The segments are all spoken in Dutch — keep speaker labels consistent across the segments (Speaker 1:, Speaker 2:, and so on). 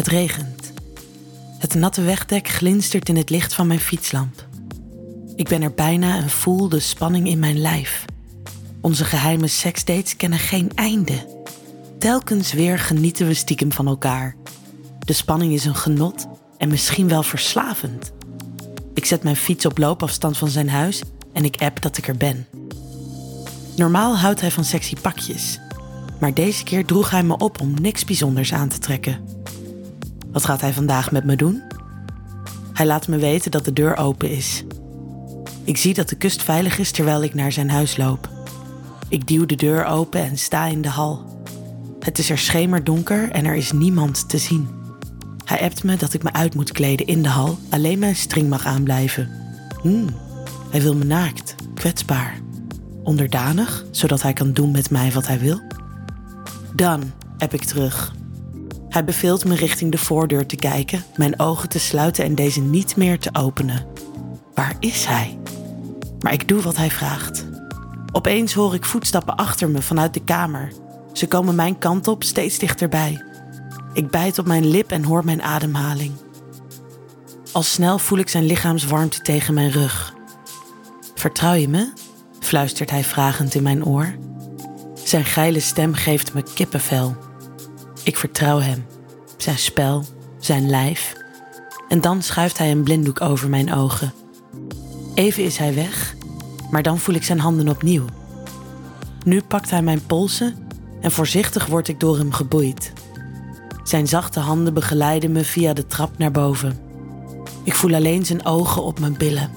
Speaker 1: Het regent. Het natte wegdek glinstert in het licht van mijn fietslamp. Ik ben er bijna en voel de spanning in mijn lijf. Onze geheime seksdates kennen geen einde. Telkens weer genieten we stiekem van elkaar. De spanning is een genot en misschien wel verslavend. Ik zet mijn fiets op loopafstand van zijn huis en ik app dat ik er ben. Normaal houdt hij van sexy pakjes, maar deze keer droeg hij me op om niks bijzonders aan te trekken. Wat gaat hij vandaag met me doen? Hij laat me weten dat de deur open is. Ik zie dat de kust veilig is terwijl ik naar zijn huis loop. Ik duw de deur open en sta in de hal. Het is er schemerdonker en er is niemand te zien. Hij appt me dat ik me uit moet kleden in de hal, alleen mijn string mag aanblijven. Hmm, hij wil me naakt, kwetsbaar. Onderdanig, zodat hij kan doen met mij wat hij wil. Dan app ik terug. Hij beveelt me richting de voordeur te kijken, mijn ogen te sluiten en deze niet meer te openen. Waar is hij? Maar ik doe wat hij vraagt. Opeens hoor ik voetstappen achter me vanuit de kamer. Ze komen mijn kant op, steeds dichterbij. Ik bijt op mijn lip en hoor mijn ademhaling. Al snel voel ik zijn lichaamswarmte tegen mijn rug. Vertrouw je me? fluistert hij vragend in mijn oor. Zijn geile stem geeft me kippenvel. Ik vertrouw hem, zijn spel, zijn lijf. En dan schuift hij een blinddoek over mijn ogen. Even is hij weg, maar dan voel ik zijn handen opnieuw. Nu pakt hij mijn polsen en voorzichtig word ik door hem geboeid. Zijn zachte handen begeleiden me via de trap naar boven. Ik voel alleen zijn ogen op mijn billen.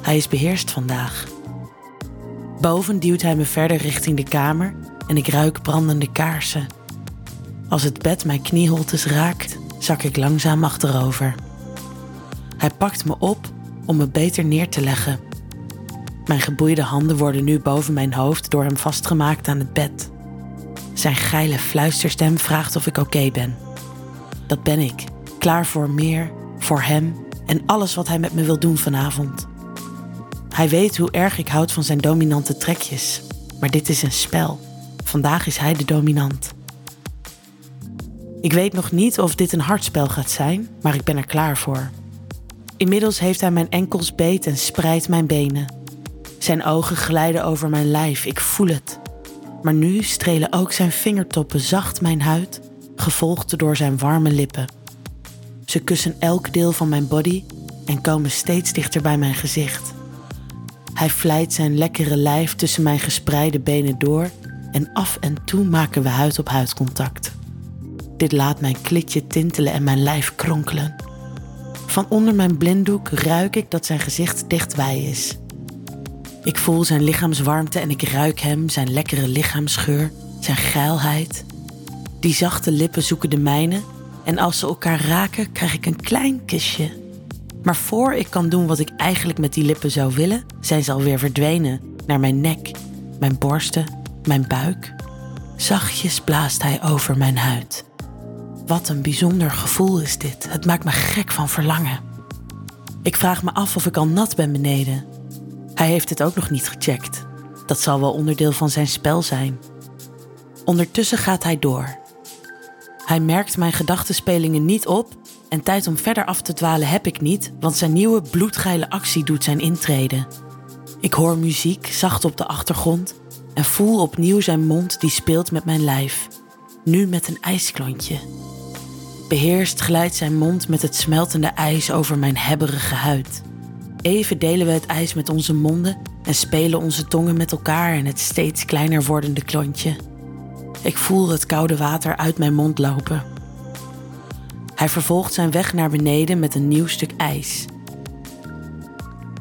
Speaker 1: Hij is beheerst vandaag. Boven duwt hij me verder richting de kamer en ik ruik brandende kaarsen. Als het bed mijn knieholtes raakt, zak ik langzaam achterover. Hij pakt me op om me beter neer te leggen. Mijn geboeide handen worden nu boven mijn hoofd door hem vastgemaakt aan het bed. Zijn geile fluisterstem vraagt of ik oké ben. Dat ben ik, klaar voor meer, voor hem en alles wat hij met me wil doen vanavond. Hij weet hoe erg ik houd van zijn dominante trekjes, maar dit is een spel. Vandaag is hij de dominant. Ik weet nog niet of dit een hardspel gaat zijn, maar ik ben er klaar voor. Inmiddels heeft hij mijn enkels beet en spreidt mijn benen. Zijn ogen glijden over mijn lijf, ik voel het. Maar nu strelen ook zijn vingertoppen zacht mijn huid, gevolgd door zijn warme lippen. Ze kussen elk deel van mijn body en komen steeds dichter bij mijn gezicht. Hij vlijt zijn lekkere lijf tussen mijn gespreide benen door en af en toe maken we huid op huid contact. Dit laat mijn klitje tintelen en mijn lijf kronkelen. Van onder mijn blinddoek ruik ik dat zijn gezicht dichtbij is. Ik voel zijn lichaamswarmte en ik ruik hem, zijn lekkere lichaamsgeur, zijn geilheid. Die zachte lippen zoeken de mijne en als ze elkaar raken, krijg ik een klein kusje. Maar voor ik kan doen wat ik eigenlijk met die lippen zou willen, zijn ze alweer verdwenen naar mijn nek, mijn borsten, mijn buik. Zachtjes blaast hij over mijn huid. Wat een bijzonder gevoel is dit. Het maakt me gek van verlangen. Ik vraag me af of ik al nat ben beneden. Hij heeft het ook nog niet gecheckt. Dat zal wel onderdeel van zijn spel zijn. Ondertussen gaat hij door. Hij merkt mijn gedachtenspelingen niet op en tijd om verder af te dwalen heb ik niet, want zijn nieuwe bloedgeile actie doet zijn intrede. Ik hoor muziek zacht op de achtergrond en voel opnieuw zijn mond die speelt met mijn lijf. Nu met een ijsklontje. Beheerst glijdt zijn mond met het smeltende ijs over mijn hebberige huid. Even delen we het ijs met onze monden en spelen onze tongen met elkaar in het steeds kleiner wordende klontje. Ik voel het koude water uit mijn mond lopen. Hij vervolgt zijn weg naar beneden met een nieuw stuk ijs.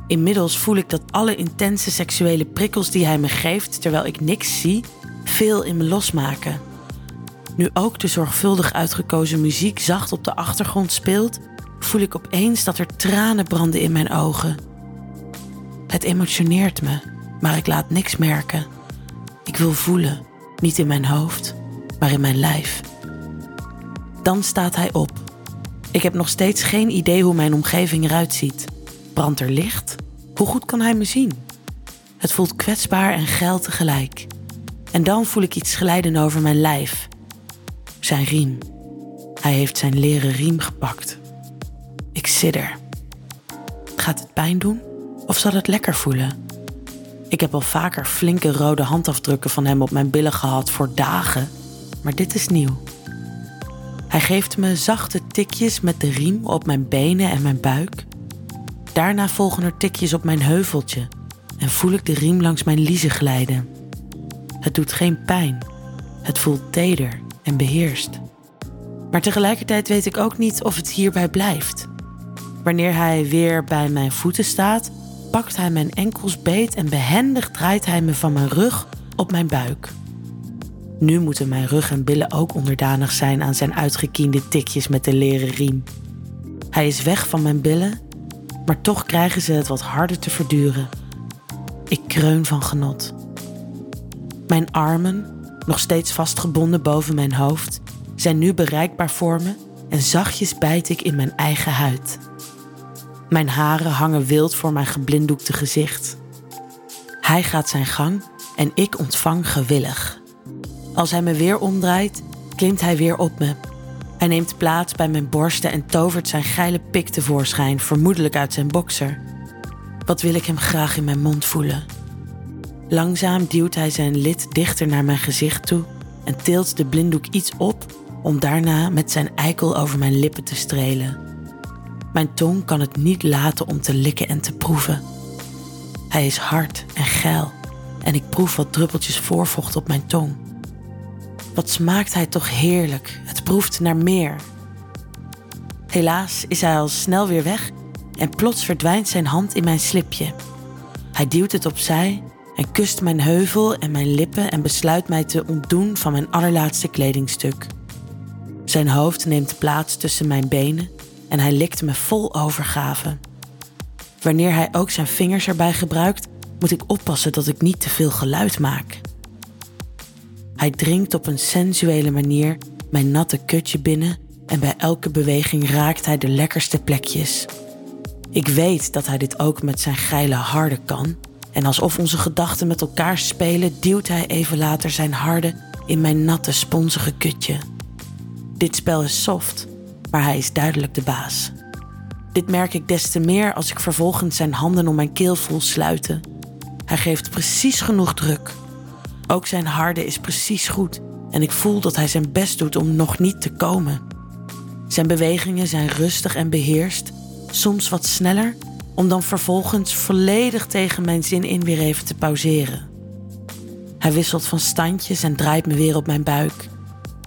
Speaker 1: Inmiddels voel ik dat alle intense seksuele prikkels die hij me geeft terwijl ik niks zie, veel in me losmaken. Nu ook de zorgvuldig uitgekozen muziek zacht op de achtergrond speelt, voel ik opeens dat er tranen branden in mijn ogen. Het emotioneert me, maar ik laat niks merken. Ik wil voelen, niet in mijn hoofd, maar in mijn lijf. Dan staat hij op. Ik heb nog steeds geen idee hoe mijn omgeving eruit ziet. Brandt er licht? Hoe goed kan hij me zien? Het voelt kwetsbaar en geil tegelijk. En dan voel ik iets glijden over mijn lijf. Zijn riem. Hij heeft zijn leren riem gepakt. Ik sidder. Gaat het pijn doen of zal het lekker voelen? Ik heb al vaker flinke rode handafdrukken van hem op mijn billen gehad voor dagen, maar dit is nieuw. Hij geeft me zachte tikjes met de riem op mijn benen en mijn buik. Daarna volgen er tikjes op mijn heuveltje en voel ik de riem langs mijn liezen glijden. Het doet geen pijn. Het voelt teder en beheerst. Maar tegelijkertijd weet ik ook niet of het hierbij blijft. Wanneer hij weer bij mijn voeten staat, pakt hij mijn enkels beet en behendig draait hij me van mijn rug op mijn buik. Nu moeten mijn rug en billen ook onderdanig zijn aan zijn uitgekiende tikjes met de leren riem. Hij is weg van mijn billen, maar toch krijgen ze het wat harder te verduren. Ik kreun van genot. Mijn armen, nog steeds vastgebonden boven mijn hoofd, zijn nu bereikbaar voor me en zachtjes bijt ik in mijn eigen huid. Mijn haren hangen wild voor mijn geblinddoekte gezicht. Hij gaat zijn gang en ik ontvang gewillig. Als hij me weer omdraait, klimt hij weer op me. Hij neemt plaats bij mijn borsten en tovert zijn geile pik tevoorschijn, vermoedelijk uit zijn bokser. Wat wil ik hem graag in mijn mond voelen? Langzaam duwt hij zijn lid dichter naar mijn gezicht toe en tilt de blinddoek iets op om daarna met zijn eikel over mijn lippen te strelen. Mijn tong kan het niet laten om te likken en te proeven. Hij is hard en geil en ik proef wat druppeltjes voorvocht op mijn tong. Wat smaakt hij toch heerlijk, het proeft naar meer. Helaas is hij al snel weer weg en plots verdwijnt zijn hand in mijn slipje. Hij duwt het opzij en kust mijn heuvel en mijn lippen en besluit mij te ontdoen van mijn allerlaatste kledingstuk. Zijn hoofd neemt plaats tussen mijn benen en hij likt me vol overgave. Wanneer hij ook zijn vingers erbij gebruikt, moet ik oppassen dat ik niet te veel geluid maak. Hij dringt op een sensuele manier mijn natte kutje binnen en bij elke beweging raakt hij de lekkerste plekjes. Ik weet dat hij dit ook met zijn geile harde kan. En alsof onze gedachten met elkaar spelen, duwt hij even later zijn harde in mijn natte, sponsige kutje. Dit spel is soft, maar hij is duidelijk de baas. Dit merk ik des te meer als ik vervolgens zijn handen om mijn keel voel sluiten. Hij geeft precies genoeg druk. Ook zijn harde is precies goed en ik voel dat hij zijn best doet om nog niet te komen. Zijn bewegingen zijn rustig en beheerst, soms wat sneller, om dan vervolgens volledig tegen mijn zin in weer even te pauzeren. Hij wisselt van standjes en draait me weer op mijn buik.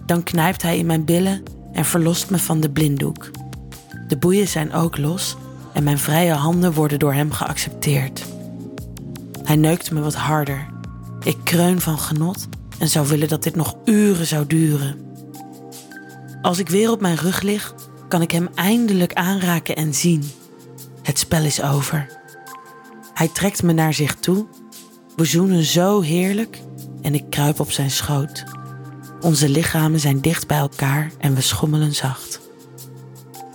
Speaker 1: Dan knijpt hij in mijn billen en verlost me van de blinddoek. De boeien zijn ook los en mijn vrije handen worden door hem geaccepteerd. Hij neukt me wat harder. Ik kreun van genot en zou willen dat dit nog uren zou duren. Als ik weer op mijn rug lig, kan ik hem eindelijk aanraken en zien. Het spel is over. Hij trekt me naar zich toe. We zoenen zo heerlijk en ik kruip op zijn schoot. Onze lichamen zijn dicht bij elkaar en we schommelen zacht.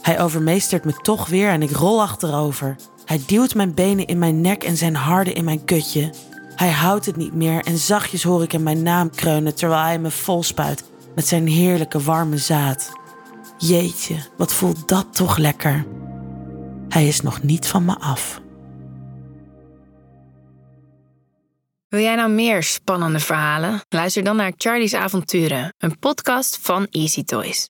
Speaker 1: Hij overmeestert me toch weer en ik rol achterover. Hij duwt mijn benen in mijn nek en zijn harde in mijn kutje. Hij houdt het niet meer en zachtjes hoor ik hem mijn naam kreunen terwijl hij me volspuit met zijn heerlijke warme zaad. Jeetje, wat voelt dat toch lekker. Hij is nog niet van me af.
Speaker 2: Wil jij nou meer spannende verhalen? Luister dan naar Charlie's Avonturen, een podcast van Easy Toys.